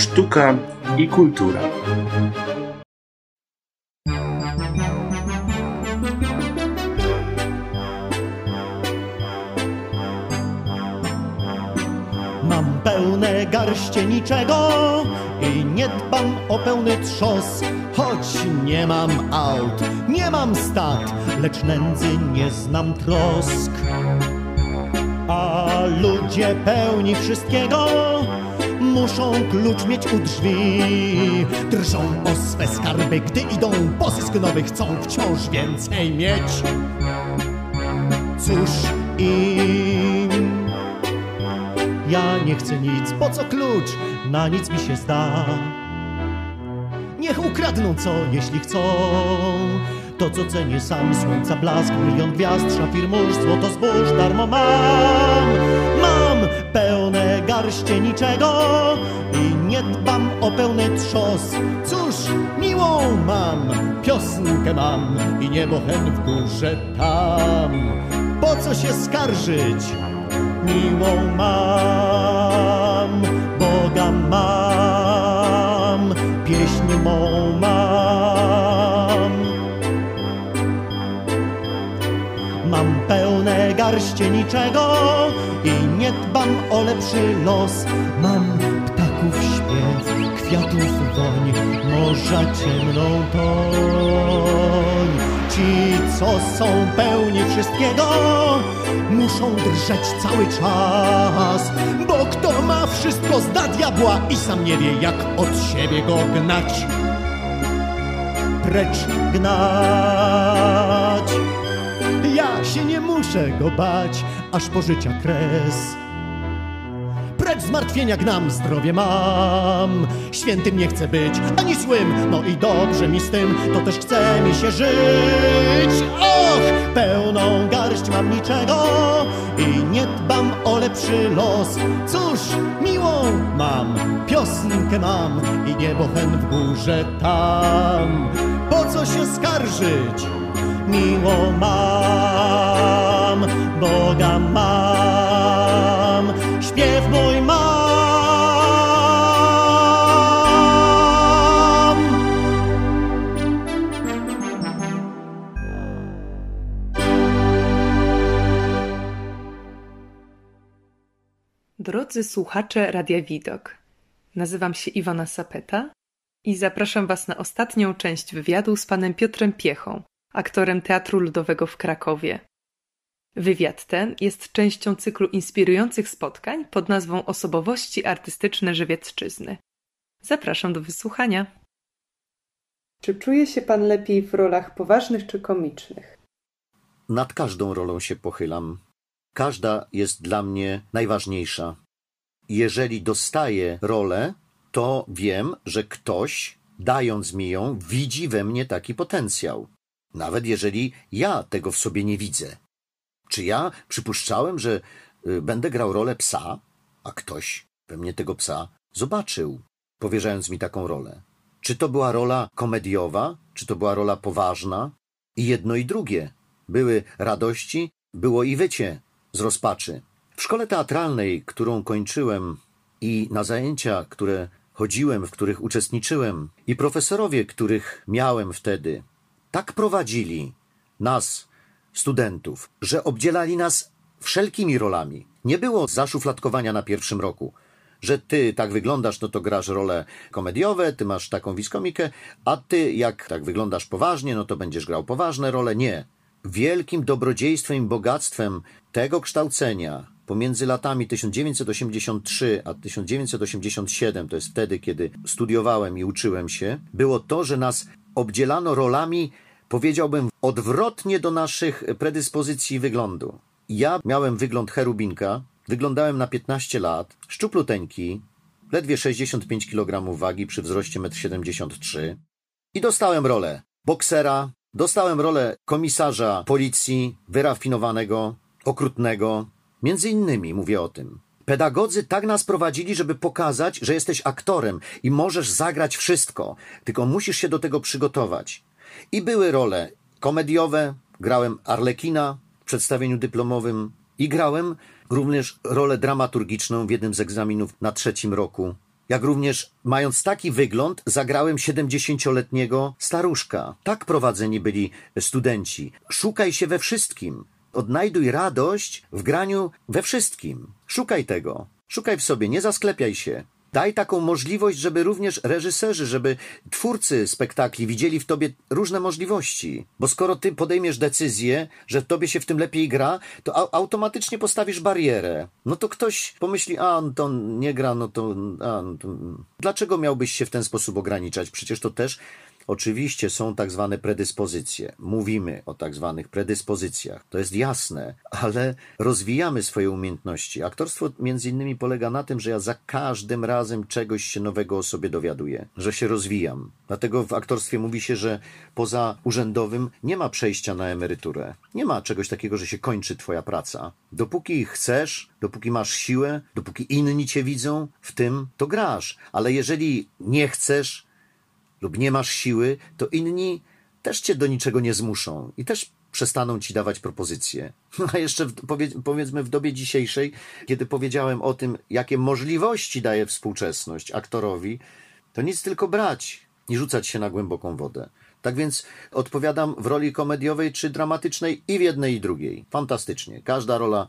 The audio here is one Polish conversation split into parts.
sztuka i kultura. Mam pełne garście niczego i nie dbam o pełny trzos. Choć nie mam aut, nie mam stat, lecz nędzy nie znam trosk. A ludzie pełni wszystkiego muszą klucz mieć u drzwi. Drżą o swe skarby, gdy idą po zysk nowy, chcą wciąż więcej mieć. Cóż im ja nie chcę nic, po co klucz? Na nic mi się zda. Niech ukradną co, jeśli chcą. To, co cenię sam, słońca blask, milion gwiazd, szafir mórz, złoto zbóż, darmo. Mam pełne garście niczego i nie dbam o pełny trzos. Cóż, miłą mam, piosnkę mam i niebo hen w górze tam. Po co się skarżyć? miłą mam, Boga mam, garście niczego i nie dbam o lepszy los. Mam ptaków śpiew, kwiatów woń, morza ciemną toń. Ci, co są pełni wszystkiego, muszą drżeć cały czas, bo kto ma wszystko zda diabła i sam nie wie, jak od siebie go gnać. Precz gnać. Się nie muszę go bać, aż po życia kres. Precz zmartwienia gnam, zdrowie mam. Świętym nie chcę być, ani złym, no i dobrze mi z tym, to też chce mi się żyć. Och, pełną garść mam niczego i nie dbam o lepszy los. Cóż, miłą mam, piosnkę mam i niebo hen w górze tam. Po co się skarżyć? Miłą mam, Boga mam, śpiew mój mam. Drodzy słuchacze Radia Widok, nazywam się Iwona Sapeta i zapraszam Was na ostatnią część wywiadu z panem Piotrem Piechą, aktorem Teatru Ludowego w Krakowie. Wywiad ten jest częścią cyklu inspirujących spotkań pod nazwą Osobowości artystyczne Żywiecczyzny. Zapraszam do wysłuchania. Czy czuje się pan lepiej w rolach poważnych czy komicznych? Nad każdą rolą się pochylam. Każda jest dla mnie najważniejsza. Jeżeli dostaję rolę, to wiem, że ktoś, dając mi ją, widzi we mnie taki potencjał. Nawet jeżeli ja tego w sobie nie widzę. Czy ja przypuszczałem, że y, będę grał rolę psa, a ktoś we mnie tego psa zobaczył, powierzając mi taką rolę? Czy to była rola komediowa, czy to była rola poważna? I jedno i drugie. Były radości, było i wycie z rozpaczy. W szkole teatralnej, którą kończyłem i na zajęcia, które chodziłem, w których uczestniczyłem, i profesorowie, których miałem wtedy, tak prowadzili nas, studentów, że obdzielali nas wszelkimi rolami. Nie było zaszufladkowania na pierwszym roku, że ty tak wyglądasz, no to grasz role komediowe, ty masz taką wiskomikę, a ty jak tak wyglądasz poważnie, no to będziesz grał poważne role. Nie. Wielkim dobrodziejstwem i bogactwem tego kształcenia pomiędzy latami 1983 a 1987, to jest wtedy, kiedy studiowałem i uczyłem się, było to, że nas obdzielano rolami, powiedziałbym, odwrotnie do naszych predyspozycji wyglądu. Ja miałem wygląd cherubinka, wyglądałem na 15 lat, szczupluteńki, ledwie 65 kg wagi przy wzroście 1,73 m i dostałem rolę boksera, dostałem rolę komisarza policji, wyrafinowanego, okrutnego, Między innymi mówię o tym. Pedagodzy tak nas prowadzili, żeby pokazać, że jesteś aktorem i możesz zagrać wszystko, tylko musisz się do tego przygotować. I były role komediowe, grałem Arlekina w przedstawieniu dyplomowym i grałem również rolę dramaturgiczną w jednym z egzaminów na trzecim roku jak również mając taki wygląd, zagrałem 70-letniego staruszka. Tak prowadzeni byli studenci. Szukaj się we wszystkim. Odnajduj radość w graniu we wszystkim. Szukaj tego. Szukaj w sobie, nie zasklepiaj się. Daj taką możliwość, żeby również reżyserzy, żeby twórcy spektakli widzieli w tobie różne możliwości. Bo skoro ty podejmiesz decyzję, że tobie się w tym lepiej gra, to automatycznie postawisz barierę. No to ktoś pomyśli, a on to nie gra, no to, a, no to... Dlaczego miałbyś się w ten sposób ograniczać? Przecież to też Oczywiście są tak zwane predyspozycje. Mówimy o tak zwanych predyspozycjach. To jest jasne, ale rozwijamy swoje umiejętności. Aktorstwo między innymi polega na tym, że ja za każdym razem czegoś się nowego o sobie dowiaduję, że się rozwijam. Dlatego w aktorstwie mówi się, że poza urzędowym nie ma przejścia na emeryturę. Nie ma czegoś takiego, że się kończy twoja praca. Dopóki chcesz, dopóki masz siłę, dopóki inni cię widzą w tym, to grasz. Ale jeżeli nie chcesz, lub nie masz siły, to inni też cię do niczego nie zmuszą i też przestaną ci dawać propozycje. A jeszcze w, powiedzmy w dobie dzisiejszej, kiedy powiedziałem o tym, jakie możliwości daje współczesność aktorowi, to nic tylko brać i rzucać się na głęboką wodę. Tak więc odpowiadam w roli komediowej czy dramatycznej i w jednej i drugiej. Fantastycznie. Każda rola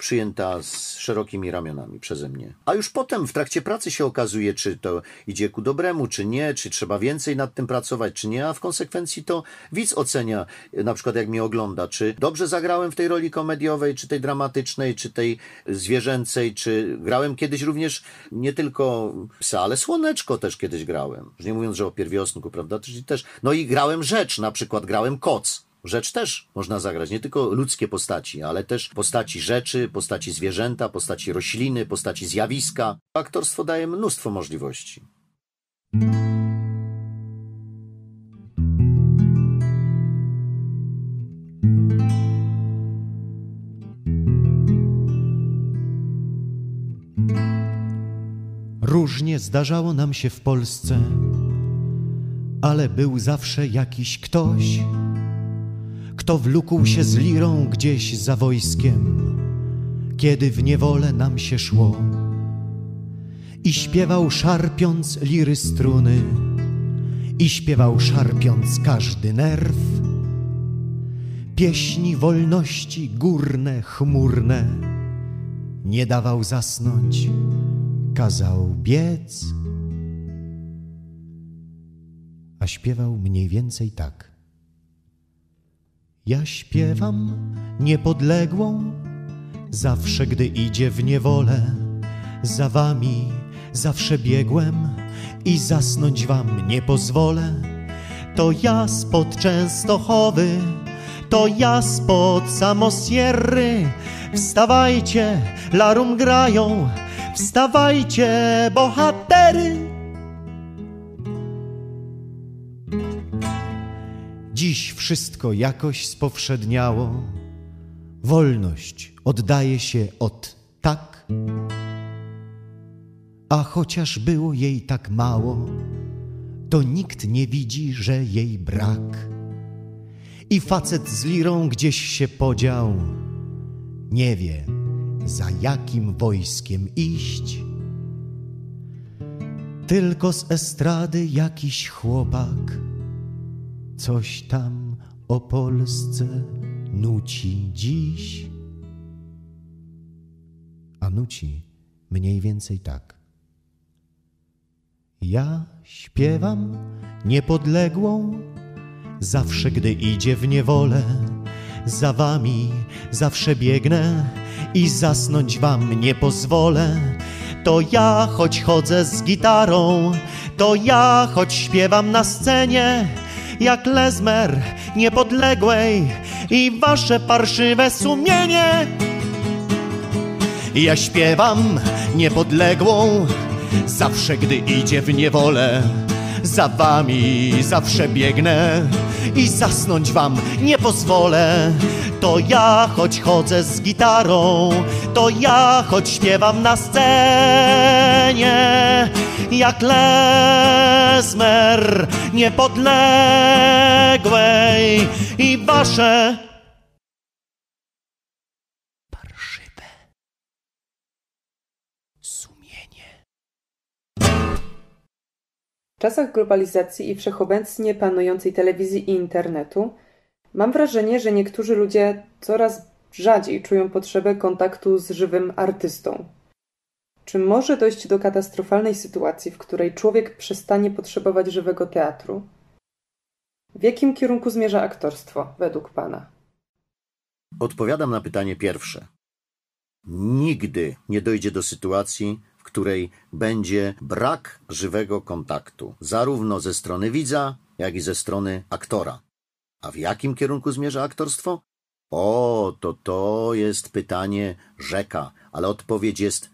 przyjęta z szerokimi ramionami przeze mnie. A już potem w trakcie pracy się okazuje, czy to idzie ku dobremu, czy nie, czy trzeba więcej nad tym pracować, czy nie, a w konsekwencji to widz ocenia, na przykład jak mnie ogląda, czy dobrze zagrałem w tej roli komediowej, czy tej dramatycznej, czy tej zwierzęcej, czy grałem kiedyś również nie tylko psa, ale słoneczko też kiedyś grałem. Już nie mówiąc, że o pierwiosnku, prawda? Czyli też, no i grałem rzecz, na przykład grałem koc rzecz też można zagrać. Nie tylko ludzkie postaci, ale też postaci rzeczy, postaci zwierzęta, postaci rośliny, postaci zjawiska. Aktorstwo daje mnóstwo możliwości. Różnie zdarzało nam się w Polsce, ale był zawsze jakiś ktoś kto wlókł się z lirą gdzieś za wojskiem, kiedy w niewolę nam się szło. I śpiewał szarpiąc liry struny, i śpiewał szarpiąc każdy nerw. Pieśni wolności górne, chmurne, nie dawał zasnąć, kazał biec, a śpiewał mniej więcej tak. Ja śpiewam niepodległą, zawsze gdy idzie w niewolę. Za wami zawsze biegłem i zasnąć wam nie pozwolę. To ja spod Częstochowy, to ja spod Samosierry. Wstawajcie, larum grają, wstawajcie, bohatery. Dziś wszystko jakoś spowszedniało, wolność oddaje się od tak, a chociaż było jej tak mało, to nikt nie widzi, że jej brak. I facet z lirą gdzieś się podział, nie wie za jakim wojskiem iść. Tylko z estrady jakiś chłopak coś tam o Polsce nuci dziś. A nuci mniej więcej tak. Ja śpiewam niepodległą, zawsze gdy idzie w niewolę. Za wami zawsze biegnę i zasnąć wam nie pozwolę. To ja, choć chodzę z gitarą, to ja, choć śpiewam na scenie, jak lezmer niepodległej i wasze parszywe sumienie. Ja śpiewam niepodległą, zawsze gdy idzie w niewolę. Za wami zawsze biegnę i zasnąć wam nie pozwolę. To ja, choć chodzę z gitarą, to ja, choć śpiewam na scenie, jak lezmer niepodległej i wasze czasach globalizacji i wszechobecnie panującej telewizji i internetu mam wrażenie, że niektórzy ludzie coraz rzadziej czują potrzebę kontaktu z żywym artystą. Czy może dojść do katastrofalnej sytuacji, w której człowiek przestanie potrzebować żywego teatru? W jakim kierunku zmierza aktorstwo, według Pana? Odpowiadam na pytanie pierwsze. Nigdy nie dojdzie do sytuacji, której będzie brak żywego kontaktu, zarówno ze strony widza, jak i ze strony aktora. A w jakim kierunku zmierza aktorstwo? O, to to jest pytanie rzeka, ale odpowiedź jest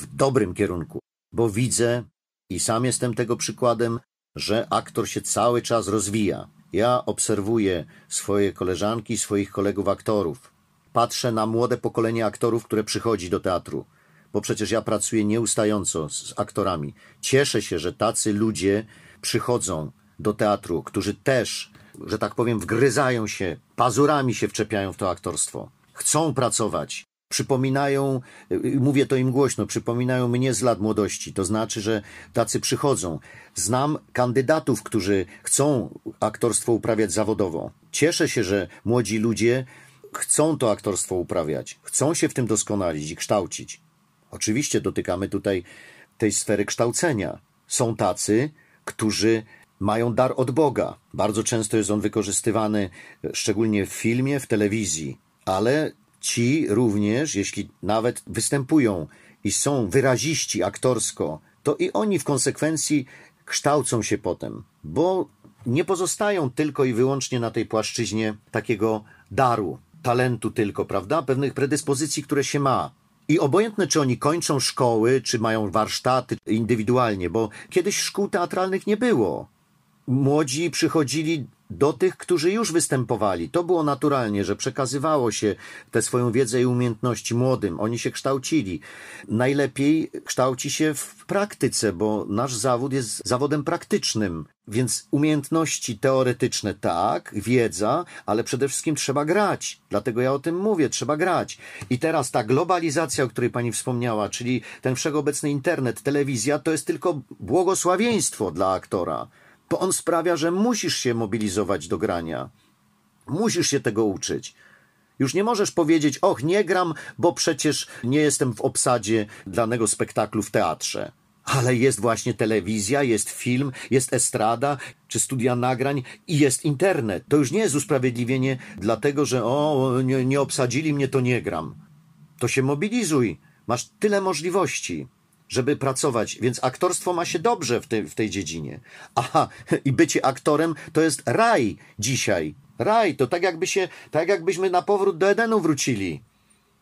w dobrym kierunku, bo widzę i sam jestem tego przykładem, że aktor się cały czas rozwija. Ja obserwuję swoje koleżanki, swoich kolegów aktorów. Patrzę na młode pokolenie aktorów, które przychodzi do teatru, bo przecież ja pracuję nieustająco z aktorami. Cieszę się, że tacy ludzie przychodzą do teatru, którzy też, że tak powiem, wgryzają się, pazurami się wczepiają w to aktorstwo. Chcą pracować, przypominają, mówię to im głośno, przypominają mnie z lat młodości. To znaczy, że tacy przychodzą. Znam kandydatów, którzy chcą aktorstwo uprawiać zawodowo. Cieszę się, że młodzi ludzie chcą to aktorstwo uprawiać, chcą się w tym doskonalić i kształcić. Oczywiście dotykamy tutaj tej sfery kształcenia. Są tacy, którzy mają dar od Boga. Bardzo często jest on wykorzystywany, szczególnie w filmie, w telewizji, ale ci również, jeśli nawet występują i są wyraziści aktorsko, to i oni w konsekwencji kształcą się potem, bo nie pozostają tylko i wyłącznie na tej płaszczyźnie takiego daru, talentu tylko, prawda? Pewnych predyspozycji, które się ma. I obojętne, czy oni kończą szkoły, czy mają warsztaty indywidualnie, bo kiedyś szkół teatralnych nie było. Młodzi przychodzili do tych, którzy już występowali. To było naturalnie, że przekazywało się tę swoją wiedzę i umiejętności młodym. Oni się kształcili. Najlepiej kształci się w praktyce, bo nasz zawód jest zawodem praktycznym. Więc umiejętności teoretyczne tak, wiedza, ale przede wszystkim trzeba grać. Dlatego ja o tym mówię, trzeba grać. I teraz ta globalizacja, o której pani wspomniała, czyli ten wszechobecny internet, telewizja, to jest tylko błogosławieństwo dla aktora bo on sprawia, że musisz się mobilizować do grania. Musisz się tego uczyć. Już nie możesz powiedzieć, och, nie gram, bo przecież nie jestem w obsadzie danego spektaklu w teatrze. Ale jest właśnie telewizja, jest film, jest estrada, czy studia nagrań i jest internet. To już nie jest usprawiedliwienie dlatego, że o, nie, nie obsadzili mnie, to nie gram. To się mobilizuj. Masz tyle możliwości żeby pracować, więc aktorstwo ma się dobrze w tej, w tej dziedzinie. Aha, i bycie aktorem to jest raj dzisiaj. Raj, to tak jakby się, tak jakbyśmy na powrót do Edenu wrócili.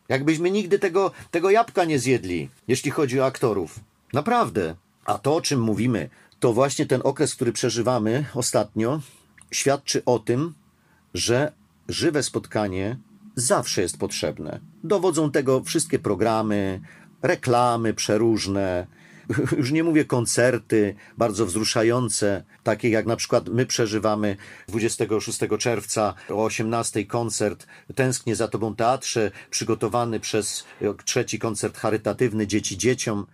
Jakbyśmy nigdy tego, tego jabłka nie zjedli, jeśli chodzi o aktorów. Naprawdę. A to, o czym mówimy, to właśnie ten okres, który przeżywamy ostatnio, świadczy o tym, że żywe spotkanie zawsze jest potrzebne. Dowodzą tego wszystkie programy, reklamy przeróżne, już nie mówię koncerty bardzo wzruszające, takie jak na przykład my przeżywamy 26 czerwca o 18 koncert Tęsknię za Tobą Teatrze, przygotowany przez trzeci koncert charytatywny Dzieci Dzieciom.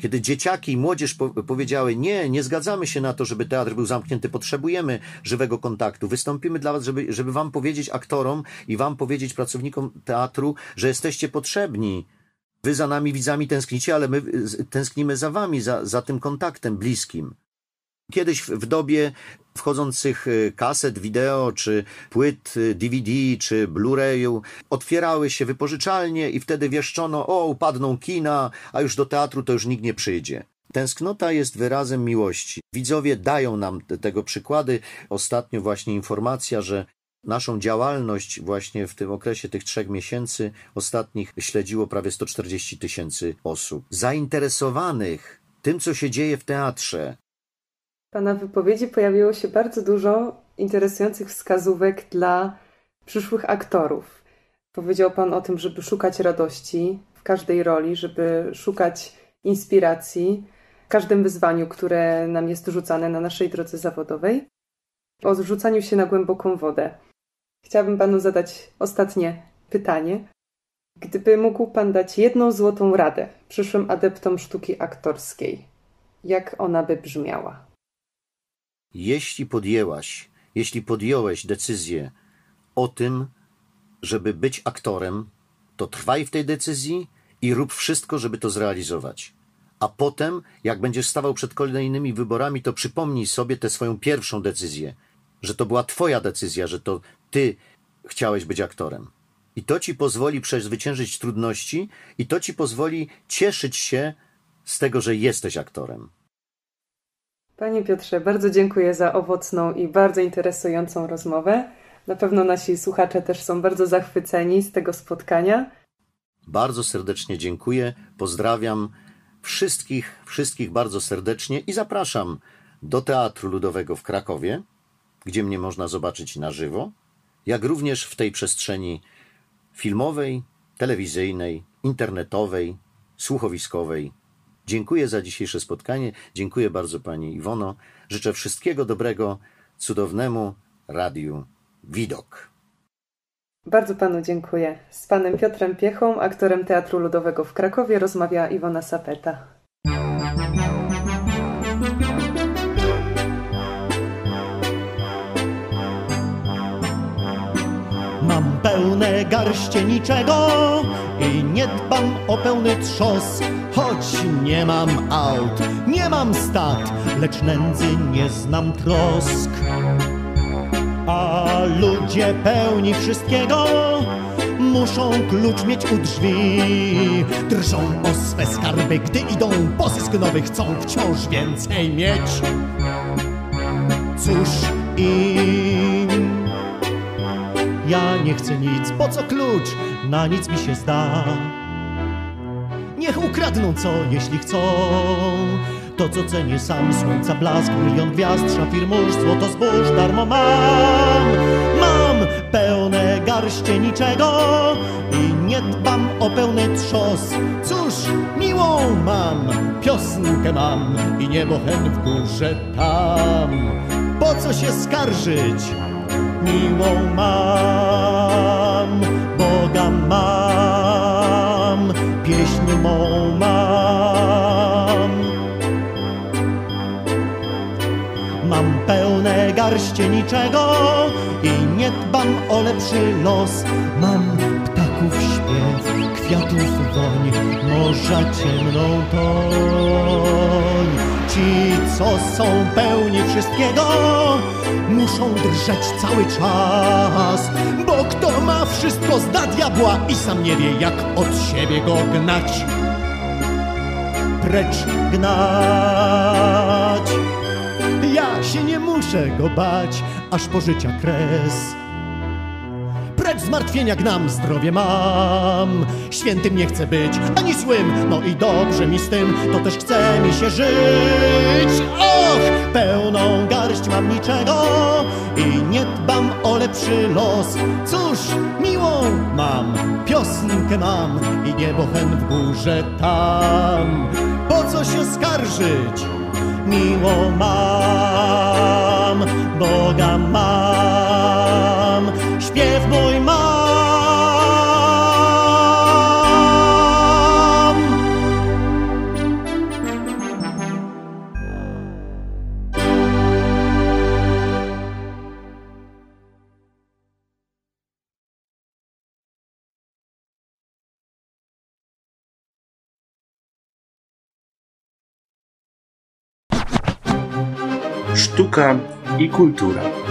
Kiedy dzieciaki i młodzież po powiedziały, nie, nie zgadzamy się na to, żeby teatr był zamknięty, potrzebujemy żywego kontaktu. Wystąpimy dla was, żeby, żeby wam powiedzieć aktorom i wam powiedzieć pracownikom teatru, że jesteście potrzebni, Wy za nami widzami tęsknicie, ale my tęsknimy za wami, za, za tym kontaktem bliskim. Kiedyś w dobie wchodzących y, kaset wideo, czy płyt DVD, y, czy Blu-rayu, otwierały się wypożyczalnie i wtedy wieszczono, o, upadną kina, a już do teatru to już nikt nie przyjdzie. Tęsknota jest wyrazem miłości. Widzowie dają nam tego przykłady. Ostatnio właśnie informacja, że Naszą działalność właśnie w tym okresie tych trzech miesięcy ostatnich śledziło prawie 140 tysięcy osób. Zainteresowanych tym, co się dzieje w teatrze. Pana wypowiedzi pojawiło się bardzo dużo interesujących wskazówek dla przyszłych aktorów. Powiedział Pan o tym, żeby szukać radości w każdej roli, żeby szukać inspiracji w każdym wyzwaniu, które nam jest rzucane na naszej drodze zawodowej, o zrzucaniu się na głęboką wodę. Chciałabym panu zadać ostatnie pytanie. Gdyby mógł pan dać jedną złotą radę przyszłym adeptom sztuki aktorskiej, jak ona by brzmiała? Jeśli podjęłaś, jeśli podjąłeś decyzję o tym, żeby być aktorem, to trwaj w tej decyzji i rób wszystko, żeby to zrealizować. A potem, jak będziesz stawał przed kolejnymi wyborami, to przypomnij sobie tę swoją pierwszą decyzję, że to była Twoja decyzja, że to Ty chciałeś być aktorem. I to Ci pozwoli przezwyciężyć trudności, i to Ci pozwoli cieszyć się z tego, że jesteś aktorem. Panie Piotrze, bardzo dziękuję za owocną i bardzo interesującą rozmowę. Na pewno nasi słuchacze też są bardzo zachwyceni z tego spotkania. Bardzo serdecznie dziękuję, pozdrawiam wszystkich, wszystkich bardzo serdecznie i zapraszam do Teatru Ludowego w Krakowie, gdzie mnie można zobaczyć na żywo, jak również w tej przestrzeni filmowej, telewizyjnej, internetowej, słuchowiskowej. Dziękuję za dzisiejsze spotkanie. Dziękuję bardzo Pani Iwono. Życzę wszystkiego dobrego cudownemu Radiu Widok. Bardzo Panu dziękuję. Z Panem Piotrem Piechą, aktorem Teatru Ludowego w Krakowie, rozmawia Iwona Sapeta. Garście niczego i nie dbam o pełny trzos. Choć nie mam aut, nie mam stat, lecz nędzy nie znam trosk. A ludzie pełni wszystkiego muszą klucz mieć u drzwi. Drżą o swe skarby, gdy idą po zysk nowy, chcą wciąż więcej mieć. Cóż im ja nie chcę nic, po co klucz? Na nic mi się zda. Niech ukradną co, jeśli chcą. To, co cenię sam, słońca blask, milion gwiazd, szafir mórz, złoto zbóż, darmo mam. Mam pełne garście niczego i nie dbam o pełny trzos. Cóż, miłą mam, piosnkę mam i niebo hen w górze tam. Po co się skarżyć? Miłą mam, Boga mam, pieśń mą mam. Mam pełne garście niczego i nie dbam o lepszy los. Mam ptaków śpiew, kwiatów woń, morza ciemną toń. Ci, co są pełni wszystkiego, muszą drżeć cały czas, bo kto ma wszystko zda diabła i sam nie wie, jak od siebie go gnać. Precz gnać. Ja się nie muszę go bać, aż po życia kres. Zmartwienia gnam, zdrowie mam. Świętym nie chcę być, ani złym, no i dobrze mi z tym, to też chce mi się żyć. Och, pełną garść mam niczego i nie dbam o lepszy los. Cóż, miłą mam, piosnkę mam i niebo hen w górze tam. Po co się skarżyć? Miłą mam, Boga mam, śpiew mój mam. Sztuka i kultura.